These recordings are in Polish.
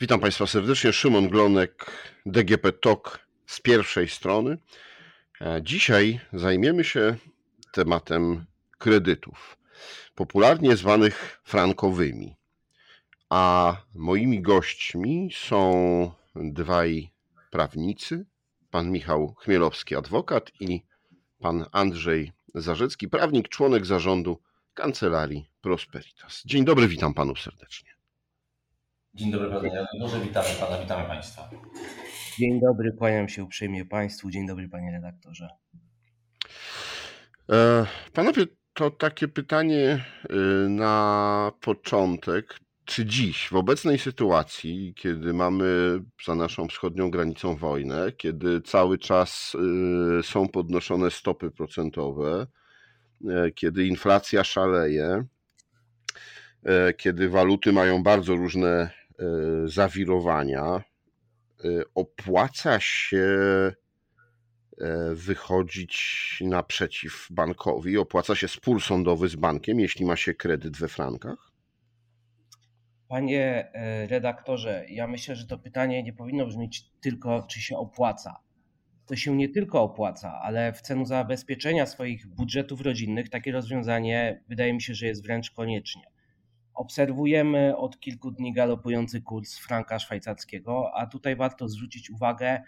Witam Państwa serdecznie. Szymon Glonek, DGP TOK z pierwszej strony. E, dzisiaj zajmiemy się tematem kredytów, popularnie zwanych frankowymi. A moimi gośćmi są dwaj prawnicy, pan Michał Chmielowski, adwokat i pan Andrzej Zarzecki, prawnik, członek zarządu Kancelarii Prosperitas. Dzień dobry, witam panu serdecznie. Dzień dobry panie redaktorze, witamy pana, witamy państwa. Dzień dobry, kłaniam się uprzejmie państwu. Dzień dobry panie redaktorze. E, panowie, to takie pytanie y, na początek. Czy dziś, w obecnej sytuacji, kiedy mamy za naszą wschodnią granicą wojnę, kiedy cały czas y, są podnoszone stopy procentowe, e, kiedy inflacja szaleje, e, kiedy waluty mają bardzo różne E, zawirowania, e, opłaca się e, wychodzić naprzeciw bankowi, opłaca się spór sądowy z bankiem, jeśli ma się kredyt we frankach? Panie redaktorze, ja myślę, że to pytanie nie powinno brzmieć tylko, czy się opłaca. To się nie tylko opłaca, ale w celu zabezpieczenia swoich budżetów rodzinnych takie rozwiązanie wydaje mi się, że jest wręcz koniecznie. Obserwujemy od kilku dni galopujący kurs franka szwajcarskiego, a tutaj warto zwrócić uwagę,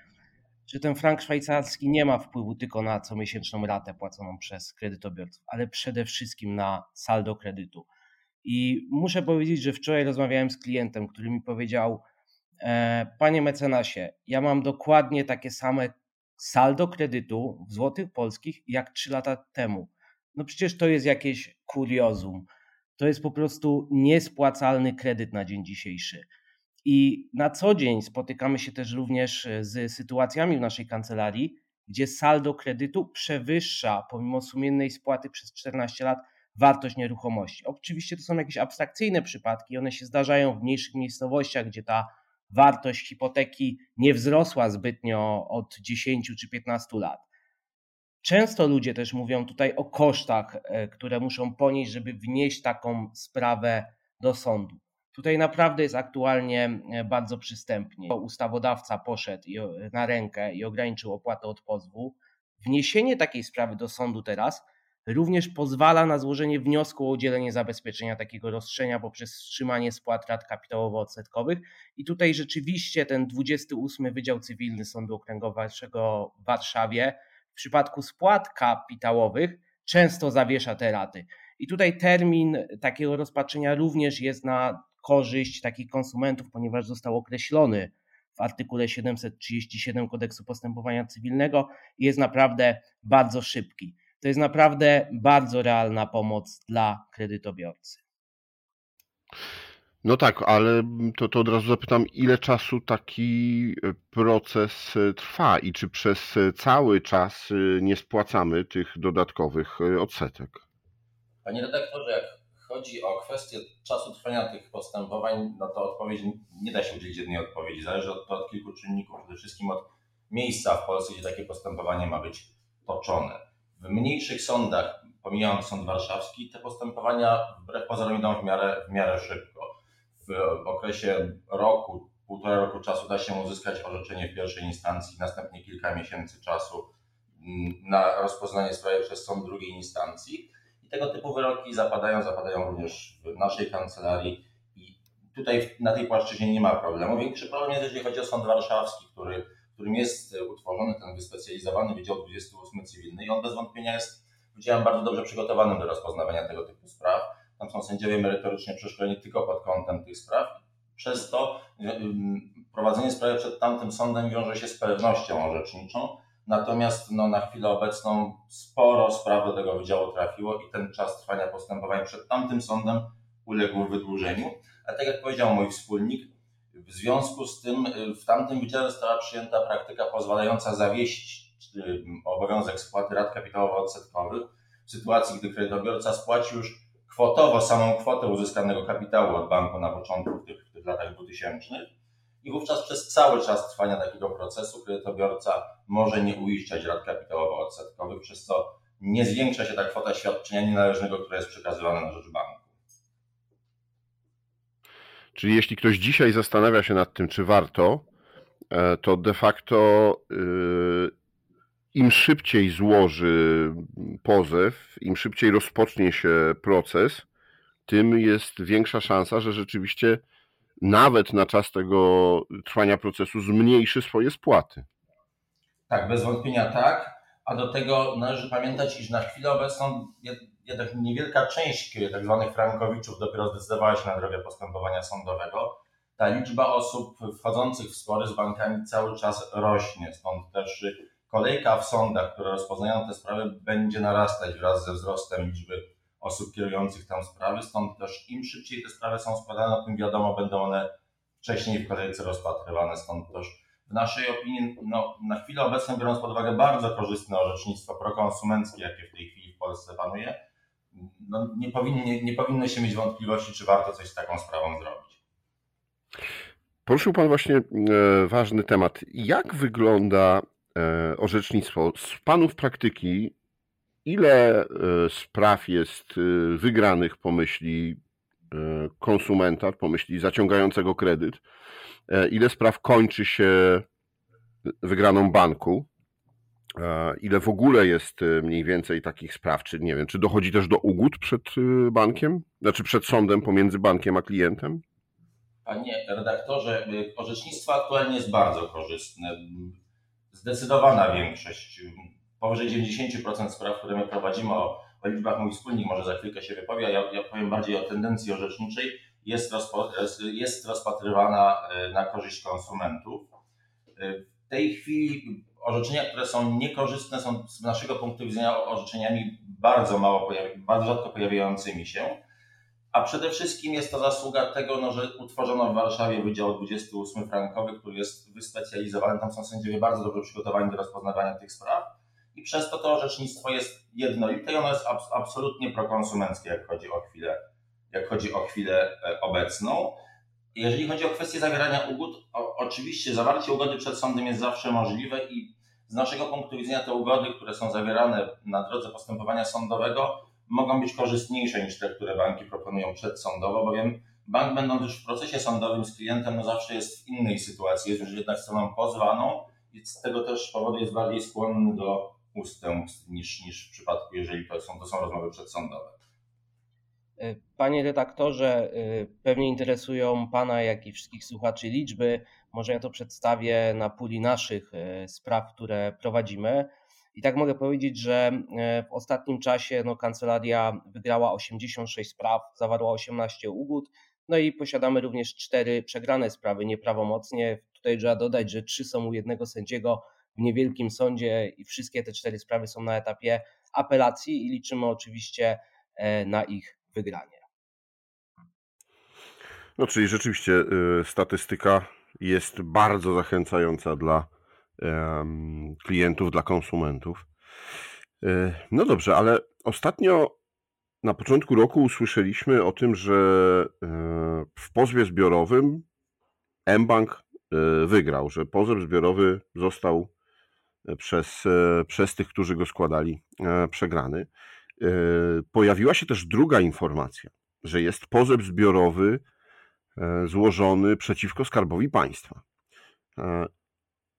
że ten frank szwajcarski nie ma wpływu tylko na comiesięczną ratę płaconą przez kredytobiorców, ale przede wszystkim na saldo kredytu. I muszę powiedzieć, że wczoraj rozmawiałem z klientem, który mi powiedział: e, Panie mecenasie, ja mam dokładnie takie same saldo kredytu w złotych polskich jak 3 lata temu. No przecież to jest jakieś kuriozum to jest po prostu niespłacalny kredyt na dzień dzisiejszy. I na co dzień spotykamy się też również e, z sytuacjami w naszej kancelarii, gdzie saldo kredytu przewyższa, pomimo sumiennej spłaty przez 14 lat, wartość nieruchomości. Oczywiście to są jakieś abstrakcyjne przypadki, one się zdarzają w mniejszych miejscowościach, gdzie ta wartość hipoteki nie wzrosła zbytnio od 10 czy 15 lat. Często ludzie też mówią tutaj o kosztach, e, które muszą ponieść, żeby wnieść taką sprawę do sądu. Tutaj naprawdę jest aktualnie e, bardzo przystępnie. Ustawodawca poszedł na rękę i ograniczył opłatę od pozwu. Wniesienie takiej sprawy do sądu teraz również pozwala na złożenie wniosku o udzielenie zabezpieczenia takiego roszczenia poprzez wstrzymanie spłat rat kapitałowo-odsetkowych. I tutaj rzeczywiście ten 28 Wydział Cywilny Sądu Okręgowego w Warszawie przypadku spłat kapitałowych często zawiesza te raty. I tutaj termin takiego rozpatrzenia również jest na korzyść takich konsumentów, ponieważ został określony w artykule 737 kodeksu postępowania cywilnego i jest naprawdę bardzo szybki. To jest naprawdę bardzo realna pomoc dla kredytobiorcy. No tak, ale to, to od razu zapytam, ile czasu taki e, proces e, trwa i czy przez e, cały czas nie spłacamy tych dodatkowych odsetek? Panie redaktorze, jak chodzi o kwestię czasu trwania tych postępowań, no to odpowiedź nie da się udzielić jednej odpowiedzi. Zależy od, od kilku czynników, przede wszystkim od miejsca w Polsce, gdzie takie postępowanie ma być toczone. W mniejszych sądach, pomijając sąd warszawski, te postępowania wbrew pozorom idą w miarę, w miarę szybko w okresie roku, półtora roku czasu da się uzyskać orzeczenie w pierwszej instancji, następnie kilka miesięcy czasu mm, na rozpoznanie sprawy przez sąd drugiej instancji. I tego typu wyroki zapadają, zapadają również w naszej kancelarii i tutaj na tej płaszczyźnie nie ma problemu. Większy problem jest, jeżeli chodzi o sąd warszawski, który, którym jest utworzony ten wyspecjalizowany Wydział 28 Cywilny i on bez wątpienia jest wydziałem bardzo dobrze przygotowanym do rozpoznawania tego typu spraw tam są sędziowie merytorycznie przeszkoleni tylko pod kątem tych spraw. Przez to prowadzenie sprawy przed tamtym sądem wiąże się z pewnością orzeczniczą. Natomiast no, na chwilę obecną sporo spraw do tego wydziału trafiło i ten czas trwania postępowań przed tamtym sądem uległ wydłużeniu. A tak jak powiedział mój wspólnik, w związku z tym y, w tamtym wydziale została przyjęta praktyka pozwalająca zawiesić obowiązek spłaty rat kapitałowo-odsetkowych w sytuacji, gdy kredytobiorca spłaci już kwotowo samą kwotę uzyskanego kapitału od banku na początku tych, tych latach 2000 i wówczas przez cały czas trwania takiego procesu kredytobiorca może nie uiszczać rat kapitałowo-odsetkowych, przez co nie zwiększa się ta kwota świadczenia nienależnego, która jest przekazywana na rzecz banku. Czyli jeśli ktoś dzisiaj zastanawia się nad tym, czy warto, e, to de facto im szybciej złoży pozew, im szybciej rozpocznie się proces, tym jest większa szansa, że rzeczywiście nawet na czas tego trwania procesu zmniejszy swoje spłaty. Tak, bez wątpienia tak. A do tego należy pamiętać, iż na chwilę obecną jednak niewielka część tak zwanych frankowiczów dopiero zdecydowała się na drogę postępowania sądowego. Ta liczba osób wchodzących w spory z bankami cały czas rośnie, stąd też kolejka w sądach, które rozpoznają te sprawy, będzie narastać wraz ze wzrostem liczby osób kierujących tam sprawy, stąd też im szybciej te sprawy są składane, tym wiadomo, będą one wcześniej w kolejce rozpatrywane, stąd też w naszej opinii, no, na chwilę obecną, biorąc pod uwagę bardzo korzystne orzecznictwo prokonsumenckie, jakie w tej chwili w Polsce panuje, no, nie, powinni, nie powinno się mieć wątpliwości, czy warto coś z taką sprawą zrobić. Poruszył Pan właśnie e, ważny temat. Jak wygląda orzecznictwo z Panów praktyki? Ile e, spraw jest wygranych po myśli konsumenta, po myśli zaciągającego kredyt? Ile spraw kończy się wygraną banku? Ile w ogóle jest mniej więcej takich spraw? Czy nie wiem, czy dochodzi też do ugód przed bankiem? Znaczy przed sądem pomiędzy bankiem a klientem? Panie redaktorze, orzecznictwo aktualnie jest bardzo korzystne. Zdecydowana większość, powyżej 90% spraw, które my prowadzimy, o, o liczbach mój wspólnik może za chwilkę się wypowie, ja, ja powiem bardziej o tendencji orzeczniczej, jest, rozpo, jest rozpatrywana na korzyść konsumentów. W tej chwili orzeczenia, które są niekorzystne, są z naszego punktu widzenia orzeczeniami bardzo mało, bardzo rzadko pojawiającymi się. A przede wszystkim jest to zasługa tego, no, że utworzono w Warszawie Wydział 28 Frankowy, który jest wyspecjalizowany. Tam są sędziowie bardzo dobrze przygotowani do rozpoznawania tych spraw. I przez to to orzecznictwo jest jednolite i ono jest absolutnie prokonsumenckie, jak chodzi o chwilę, jak chodzi o chwilę e, obecną. Jeżeli chodzi o kwestię zawierania ugód, o, oczywiście zawarcie ugody przed sądem jest zawsze możliwe i z naszego punktu widzenia te ugody, które są zawierane na drodze postępowania sądowego, mogą być korzystniejsze niż te, które banki proponują przedsądowo, bowiem bank będąc już w procesie sądowym z klientem, no zawsze jest w innej sytuacji, jest już jednak stroną pozwaną i z tego też powodu jest bardziej skłonny do ustępstw niż, niż w przypadku, jeżeli to są, to są rozmowy przedsądowe. Panie redaktorze, pewnie interesują Pana, jak i wszystkich słuchaczy liczby. Może ja to przedstawię na puli naszych e, spraw, które prowadzimy. I tak mogę powiedzieć, że e, w ostatnim czasie no, kancelaria wygrała 86 spraw, zawarła 18 ugód, no i posiadamy również cztery przegrane sprawy nieprawomocnie. Tutaj trzeba dodać, że trzy są u jednego sędziego w niewielkim sądzie i wszystkie te cztery sprawy są na etapie apelacji i liczymy oczywiście e, na ich wygranie. No, czyli rzeczywiście y, statystyka jest bardzo zachęcająca dla klientów, dla konsumentów. E, no dobrze, ale ostatnio na początku roku usłyszeliśmy o tym, że e, w pozwie zbiorowym mBank e, wygrał, że pozew zbiorowy został przez, przez tych, którzy go składali, przegrany. Pojawiła się też druga informacja, że jest pozew zbiorowy złożony przeciwko Skarbowi Państwa.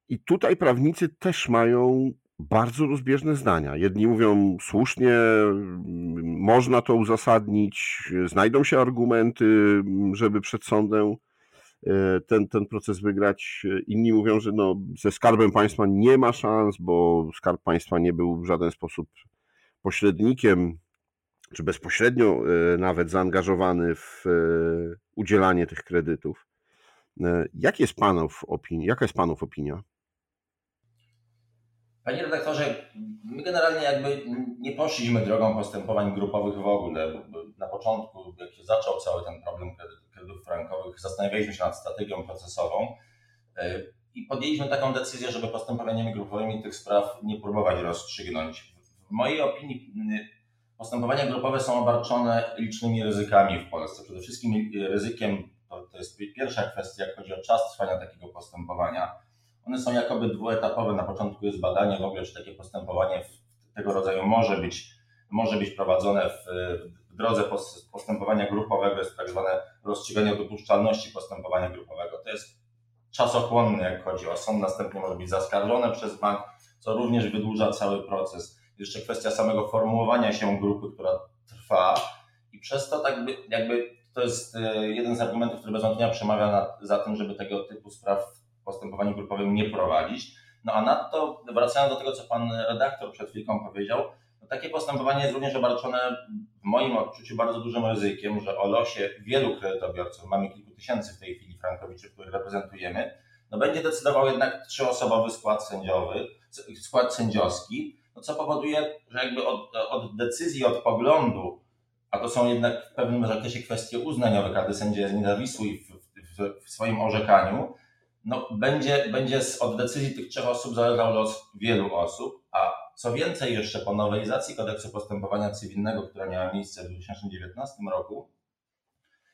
I tutaj prawnicy też mają bardzo rozbieżne zdania. Jedni mówią słusznie, można to uzasadnić, znajdą się argumenty, żeby przed sądem e, ten, ten proces wygrać. Inni mówią, że no, ze skarbem państwa nie ma szans, bo skarb państwa nie był w żaden sposób pośrednikiem, czy bezpośrednio e, nawet zaangażowany w e, udzielanie tych kredytów. Jak jest panów opinia? Jaka jest panów opinia? Panie redaktorze, my generalnie jakby nie poszliśmy drogą postępowań grupowych w ogóle. Na początku, jak się zaczął cały ten problem kredytów frankowych, zastanawialiśmy się nad strategią procesową e, i podjęliśmy taką decyzję, żeby postępowaniami grupowymi tych spraw nie próbować rozstrzygnąć. W mojej opinii postępowania grupowe są obarczone licznymi ryzykami w Polsce. Przede wszystkim ryzykiem, to, to jest pierwsza kwestia, jak chodzi o czas trwania takiego postępowania one są jakoby dwuetapowe. Na początku jest badanie w ogóle, czy takie postępowanie tego rodzaju może być, może być prowadzone w, drodze postępowania grupowego jest tak zwane rozstrzyganie dopuszczalności postępowania grupowego. To jest czasochłonne, jak chodzi o sąd, następnie może być zaskarżone przez bank, co również wydłuża cały proces. Jeszcze kwestia samego formułowania się grupy, która trwa i przez to tak jakby, to jest e, jeden z argumentów, który bez wątpienia przemawia na, za tym, żeby tego typu spraw w postępowaniu grupowym nie prowadzić. No a nadto, wracając do tego, co pan redaktor przed chwilką powiedział, no takie postępowanie jest również obarczone w moim odczuciu bardzo dużym ryzykiem, że o losie wielu kredytobiorców, mamy kilku tysięcy w tej chwili frankowiczów, których reprezentujemy, no będzie decydował jednak trzyosobowy skład sędziowy, skład sędziowski, no co powoduje, że jakby od, od decyzji, od poglądu, a to są jednak w pewnym zakresie kwestie uznaniowe, każdy sędzia jest niezawisły w, w, w swoim orzekaniu, no będzie, będzie od decyzji tych trzech osób zależał los wielu osób, a co więcej jeszcze po nowelizacji kodeksu postępowania cywilnego, która miała miejsce w 2019 roku,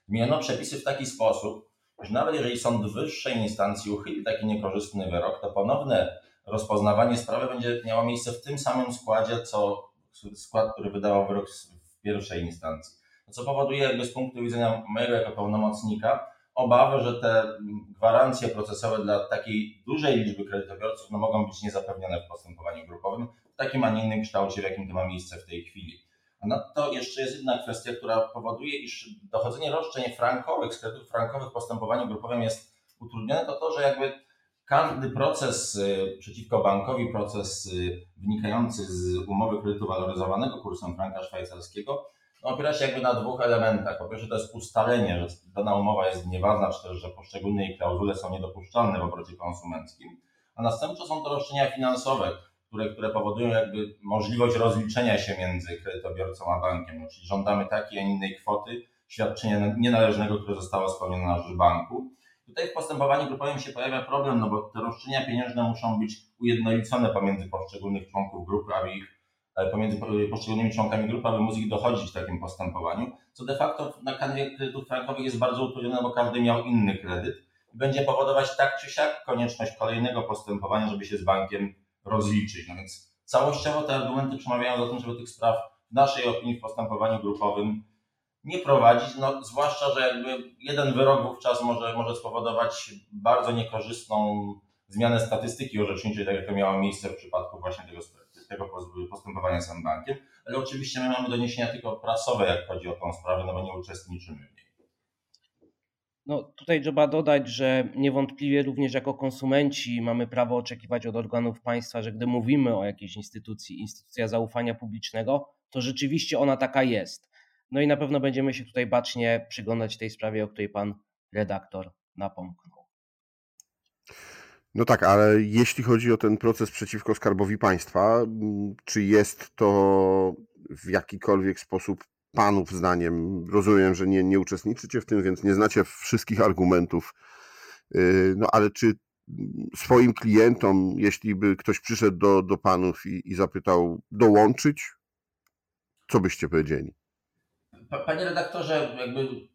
zmieniono przepisy w taki sposób, że nawet jeżeli sąd wyższej instancji uchyli taki niekorzystny wyrok, to ponowne rozpoznawanie sprawy będzie miało miejsce w tym samym składzie, co skład, który wydawał wyrok w pierwszej instancji. Co powoduje jakby z punktu widzenia mojego jako pełnomocnika obawę, że te gwarancje procesowe dla takiej dużej liczby kredytobiorców no, mogą być niezapewnione w postępowaniu grupowym w takim, a nie innym kształcie, w jakim to ma miejsce w tej chwili. A nadto jeszcze jest jedna kwestia, która powoduje, iż dochodzenie roszczeń frankowych, z kredytów frankowych w postępowaniu grupowym jest utrudnione, to to, że jakby każdy proces y, przeciwko bankowi, proces y, wynikający z umowy kredytu waloryzowanego kursem franka szwajcarskiego, no, opiera się jakby na dwóch elementach. Po pierwsze to jest ustalenie, że dana umowa jest nieważna, czy też, że poszczególne jej klauzule są niedopuszczalne w obrocie konsumenckim. A następnie są to roszczenia finansowe, które, które powodują jakby możliwość rozliczenia się między kredytobiorcą a bankiem. No, czyli żądamy takiej, a innej kwoty świadczenia nienależnego, które zostało spełnione na rzecz banku. Tutaj w postępowaniu grupowym się pojawia problem, no bo te roszczenia pieniężne muszą być ujednolicone pomiędzy poszczególnych członków grupy, aby ich pomiędzy poszczególnymi członkami grupy, aby móc ich dochodzić w takim postępowaniu, co de facto na kanwie kredytów frankowych jest bardzo utrudnione, bo każdy miał inny kredyt i będzie powodować tak czy siak konieczność kolejnego postępowania, żeby się z bankiem rozliczyć. No więc całościowo te argumenty przemawiają za tym, żeby tych spraw w naszej opinii w postępowaniu grupowym nie prowadzić, no, zwłaszcza, że jakby jeden wyrok wówczas może, może spowodować bardzo niekorzystną zmianę statystyki orzeczniczej, tak jak to miało miejsce w przypadku właśnie tego, tego postępowania z bankiem, ale oczywiście my mamy doniesienia tylko prasowe, jak chodzi o tą sprawę, no bo nie uczestniczymy w niej. No, tutaj trzeba dodać, że niewątpliwie również jako konsumenci mamy prawo oczekiwać od organów państwa, że gdy mówimy o jakiejś instytucji, instytucja zaufania publicznego, to rzeczywiście ona taka jest. No i na pewno będziemy się tutaj bacznie przyglądać tej sprawie, o której pan redaktor napomknął. No tak, ale jeśli chodzi o ten proces przeciwko skarbowi państwa, czy jest to w jakikolwiek sposób panów zdaniem, rozumiem, że nie, nie uczestniczycie w tym, więc nie znacie wszystkich argumentów, y, no ale czy swoim klientom, jeśli by ktoś przyszedł do, do panów i, i zapytał dołączyć, co byście powiedzieli? Panie redaktorze, jakby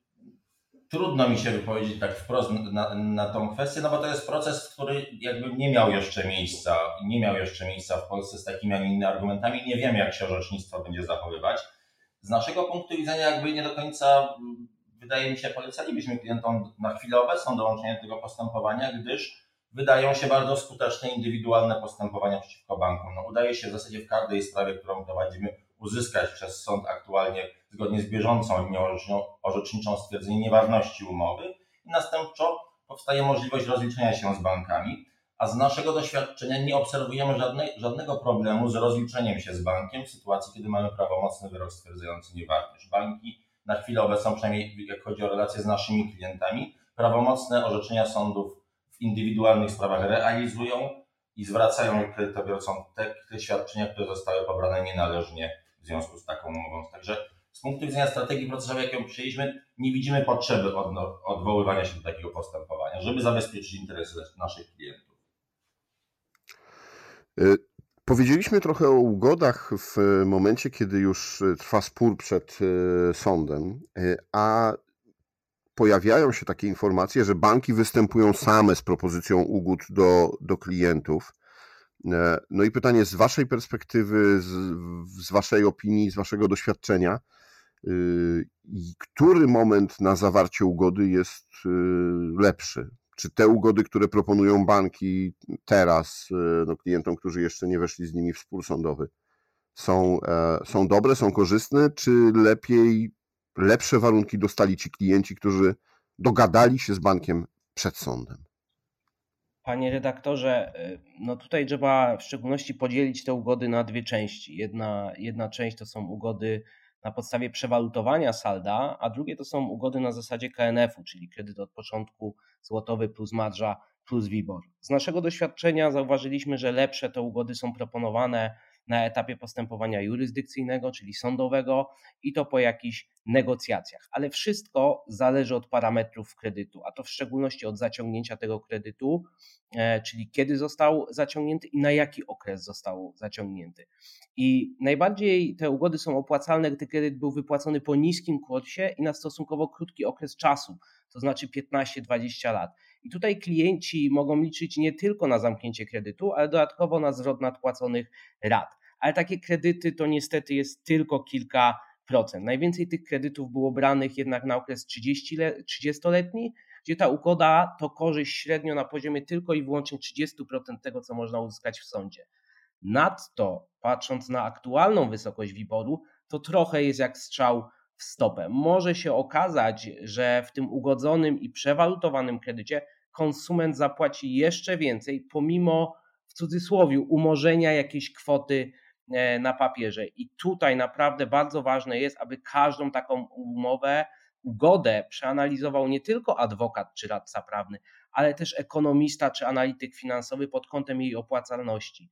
trudno mi się wypowiedzieć tak wprost na, na tą kwestię, no bo to jest proces, który jakby nie miał jeszcze miejsca, nie miał jeszcze miejsca w Polsce z takimi, a nie innymi argumentami. Nie wiemy, jak się orzecznictwo będzie zachowywać. Z naszego punktu widzenia jakby nie do końca, wydaje mi się, polecalibyśmy klientom na chwilę obecną dołączenie do tego postępowania, gdyż wydają się bardzo skuteczne indywidualne postępowania przeciwko bankom. No, udaje się w zasadzie w każdej sprawie, którą prowadzimy, uzyskać przez sąd aktualnie zgodnie z bieżącą linią orzeczniczą stwierdzenie nieważności umowy i następczo powstaje możliwość rozliczenia się z bankami, a z naszego doświadczenia nie obserwujemy żadnego problemu z rozliczeniem się z bankiem w sytuacji, kiedy mamy prawomocny wyrok stwierdzający nieważność. Banki na chwilę obecną, przynajmniej jak chodzi o relacje z naszymi klientami, prawomocne orzeczenia sądów w indywidualnych sprawach realizują i zwracają kredytobiorcom te, te świadczenia, które zostały pobrane nienależnie w związku z taką umową. Także z punktu widzenia strategii procesowej, jaką przyjęliśmy, nie widzimy potrzeby odwoływania się do takiego postępowania, żeby zabezpieczyć interesy naszych klientów. Y, powiedzieliśmy trochę o ugodach w momencie, kiedy już trwa spór przed y, sądem, y, a pojawiają się takie informacje, że banki występują same z propozycją ugód do, do klientów. No i pytanie z Waszej perspektywy, z, z Waszej opinii, z Waszego doświadczenia, który moment na zawarcie ugody jest lepszy? Czy te ugody, które proponują banki teraz no, klientom, którzy jeszcze nie weszli z nimi w spór sądowy, są, e, są dobre, są korzystne, czy lepiej, lepsze warunki dostali ci klienci, którzy dogadali się z bankiem przed sądem? Panie redaktorze, e, no tutaj trzeba w szczególności podzielić te ugody na dwie części. Jedna, jedna część to są ugody na podstawie przewalutowania salda, a drugie to są ugody na zasadzie KNF-u, czyli kredyt od początku złotowy plus marża plus WIBOR. Z naszego doświadczenia zauważyliśmy, że lepsze te ugody są proponowane na etapie postępowania jurysdykcyjnego, czyli sądowego i to po jakichś negocjacjach. Ale wszystko zależy od parametrów kredytu, a to w szczególności od zaciągnięcia tego kredytu, e, czyli kiedy został zaciągnięty i na jaki okres został zaciągnięty. I najbardziej te ugody są opłacalne, gdy kredyt był wypłacony po niskim kursie i na stosunkowo krótki okres czasu, to znaczy 15-20 lat. I tutaj klienci mogą liczyć nie tylko na zamknięcie kredytu, ale dodatkowo na zwrot nadpłaconych rat. Ale takie kredyty to niestety jest tylko kilka procent. Najwięcej tych kredytów było branych jednak na okres 30-letni, gdzie ta ugoda to korzyść średnio na poziomie tylko i wyłącznie 30% tego, co można uzyskać w sądzie. Nadto, patrząc na aktualną wysokość wyboru, to trochę jest jak strzał w stopę. Może się okazać, że w tym ugodzonym i przewalutowanym kredycie konsument zapłaci jeszcze więcej, pomimo w cudzysłowie umorzenia jakiejś kwoty na papierze. I tutaj naprawdę bardzo ważne jest, aby każdą taką umowę, ugodę przeanalizował nie tylko adwokat czy radca prawny, ale też ekonomista czy analityk finansowy pod kątem jej opłacalności.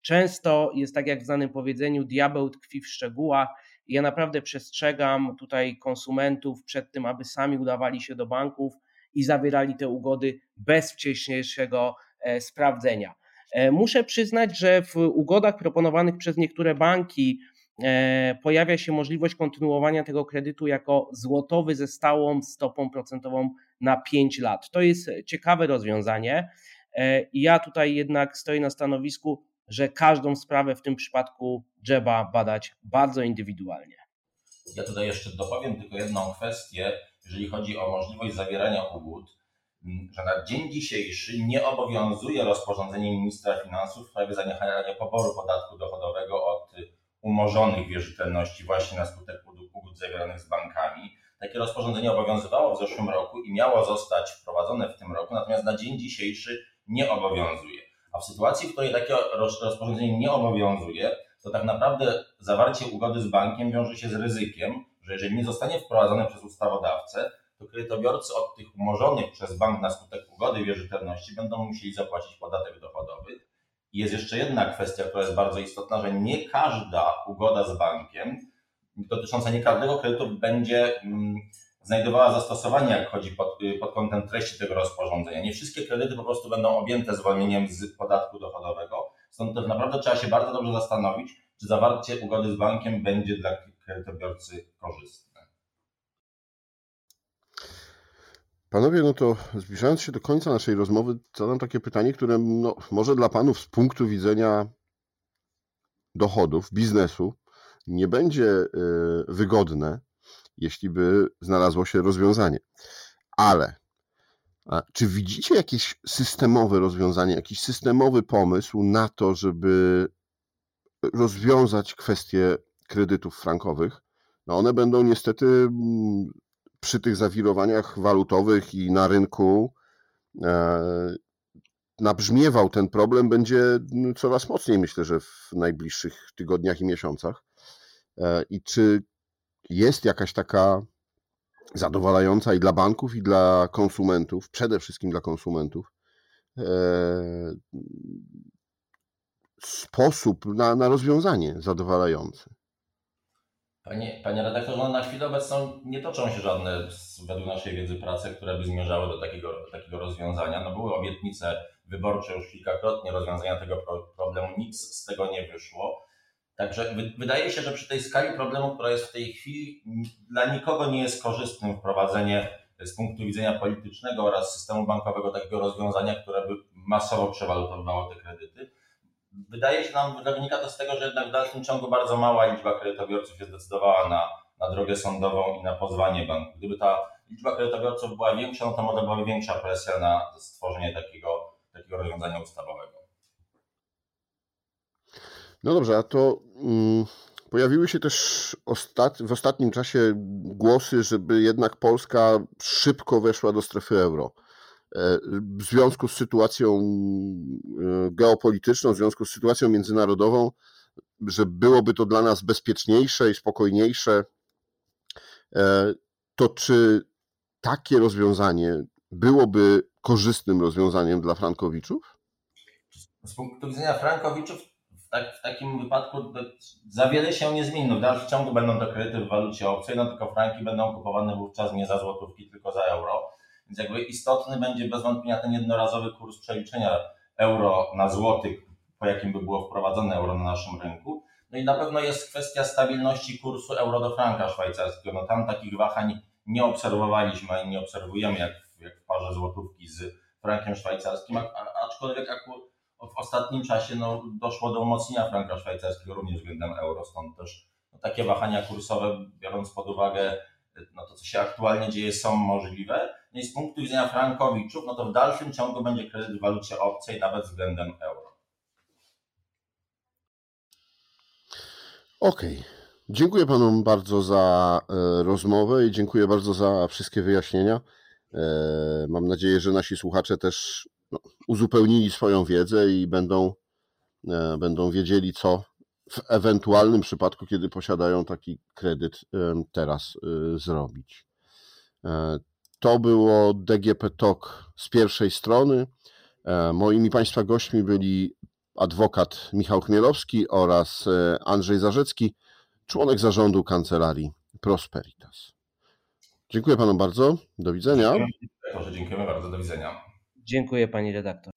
Często jest tak jak w znanym powiedzeniu, diabeł tkwi w szczegółach ja naprawdę przestrzegam tutaj konsumentów przed tym, aby sami udawali się do banków i zawierali te ugody bez wcześniejszego e, sprawdzenia. E, muszę przyznać, że w ugodach proponowanych przez niektóre banki e, pojawia się możliwość kontynuowania tego kredytu jako złotowy ze stałą stopą procentową na 5 lat. To jest ciekawe rozwiązanie. I ja tutaj jednak stoję na stanowisku, że każdą sprawę w tym przypadku trzeba badać bardzo indywidualnie. Ja tutaj jeszcze dopowiem tylko jedną kwestię, jeżeli chodzi o możliwość zawierania ugód, że na dzień dzisiejszy nie obowiązuje rozporządzenie ministra finansów w sprawie zaniechania poboru podatku dochodowego od umorzonych wierzytelności właśnie na skutek ugód zawieranych z bankami. Takie rozporządzenie obowiązywało w zeszłym roku i miało zostać wprowadzone w tym roku, natomiast na dzień dzisiejszy nie obowiązuje. A w sytuacji, w której takie rozporządzenie nie obowiązuje, to tak naprawdę zawarcie ugody z bankiem wiąże się z ryzykiem, że jeżeli nie zostanie wprowadzone przez ustawodawcę, to kredytobiorcy od tych umorzonych przez bank na skutek ugody wierzytelności będą musieli zapłacić podatek dochodowy. I jest jeszcze jedna kwestia, która jest bardzo istotna, że nie każda ugoda z bankiem dotycząca nie każdego kredytu będzie mm, znajdowała zastosowanie, jak chodzi pod, y, pod kątem treści tego rozporządzenia. Nie wszystkie kredyty po prostu będą objęte zwolnieniem z podatku dochodowego, stąd też naprawdę trzeba się bardzo dobrze zastanowić, czy zawarcie ugody z bankiem będzie dla kredytobiorcy korzystne. Panowie, no to zbliżając się do końca naszej rozmowy, zadam takie pytanie, które no, może dla panów z punktu widzenia dochodów, biznesu nie będzie y, wygodne, jeśli by znalazło się rozwiązanie. Ale czy widzicie jakieś systemowe rozwiązanie, jakiś systemowy pomysł na to, żeby rozwiązać kwestie kredytów frankowych? No one będą niestety mm, przy tych zawirowaniach walutowych i na rynku e, nabrzmiewał ten problem, będzie mm, coraz mocniej, myślę, że w najbliższych tygodniach i miesiącach. E, I czy jest jakaś taka zadowalająca i dla banków, i dla konsumentów, przede wszystkim dla konsumentów, e, sposób na, na rozwiązanie zadowalający. Panie, panie redaktorze, no na chwilę obecną nie toczą się żadne, według naszej wiedzy, prace, które by zmierzały do takiego, takiego rozwiązania. No były obietnice wyborcze już kilkakrotnie rozwiązania tego problemu, nic z tego nie wyszło. Także wydaje się, że przy tej skali problemu, która jest w tej chwili, dla nikogo nie jest korzystnym wprowadzenie z punktu widzenia politycznego oraz systemu bankowego takiego rozwiązania, które by masowo przewalutowało te kredyty. Wydaje się nam, że wynika to z tego, że jednak w dalszym ciągu bardzo mała liczba kredytobiorców się zdecydowała na na drogę sądową i na pozwanie banku. Gdyby ta liczba kredytobiorców była większa, no to może byłaby większa presja na stworzenie takiego, takiego rozwiązania ustawowego. No dobrze, a to mm, pojawiły się też ostat, w ostatnim czasie głosy, żeby jednak Polska szybko weszła do strefy euro. E, W związku z sytuacją e, geopolityczną, w związku z sytuacją międzynarodową, że byłoby to dla nas bezpieczniejsze i spokojniejsze, e, to czy takie rozwiązanie byłoby korzystnym rozwiązaniem dla Frankowiczów? Z punktu widzenia Frankowiczów w, tak, w takim wypadku za wiele się nie zmieni. No w dalszym ciągu będą to kredyty w walucie obcej, no tylko franki będą kupowane wówczas nie za złotówki, tylko za euro. Więc jakby istotny będzie bez wątpienia ten jednorazowy kurs przeliczenia euro na złoty, po jakim by było wprowadzone euro na naszym rynku. No i na pewno jest kwestia stabilności kursu euro do franka szwajcarskiego. No tam takich wahań nie obserwowaliśmy i nie obserwujemy jak, jak w parze złotówki z frankiem szwajcarskim, aczkolwiek akurat w ostatnim czasie no, doszło do umocnienia franka szwajcarskiego również względem euro, stąd też no, takie wahania kursowe, biorąc pod uwagę no, to, co się aktualnie dzieje, są możliwe. No i z punktu widzenia frankowiczów, no to w dalszym ciągu będzie kredyt w walucie obcej, nawet względem euro. Okej. Dziękuję panom bardzo za e, rozmowę i dziękuję bardzo za wszystkie wyjaśnienia. E, mam nadzieję, że nasi słuchacze też no, uzupełnili swoją wiedzę i będą, e, będą wiedzieli, co w ewentualnym przypadku, kiedy posiadają taki kredyt, teraz e, zrobić. E, to było DGP Talk z pierwszej strony. E, moimi Państwa gośćmi byli adwokat Michał Chmielowski oraz e, Andrzej Zarzecki, członek zarządu kancelarii Prosperitas. Dziękuję panom bardzo. Do widzenia. Dziękujemy bardzo, do widzenia. Dziękuję pani redaktor.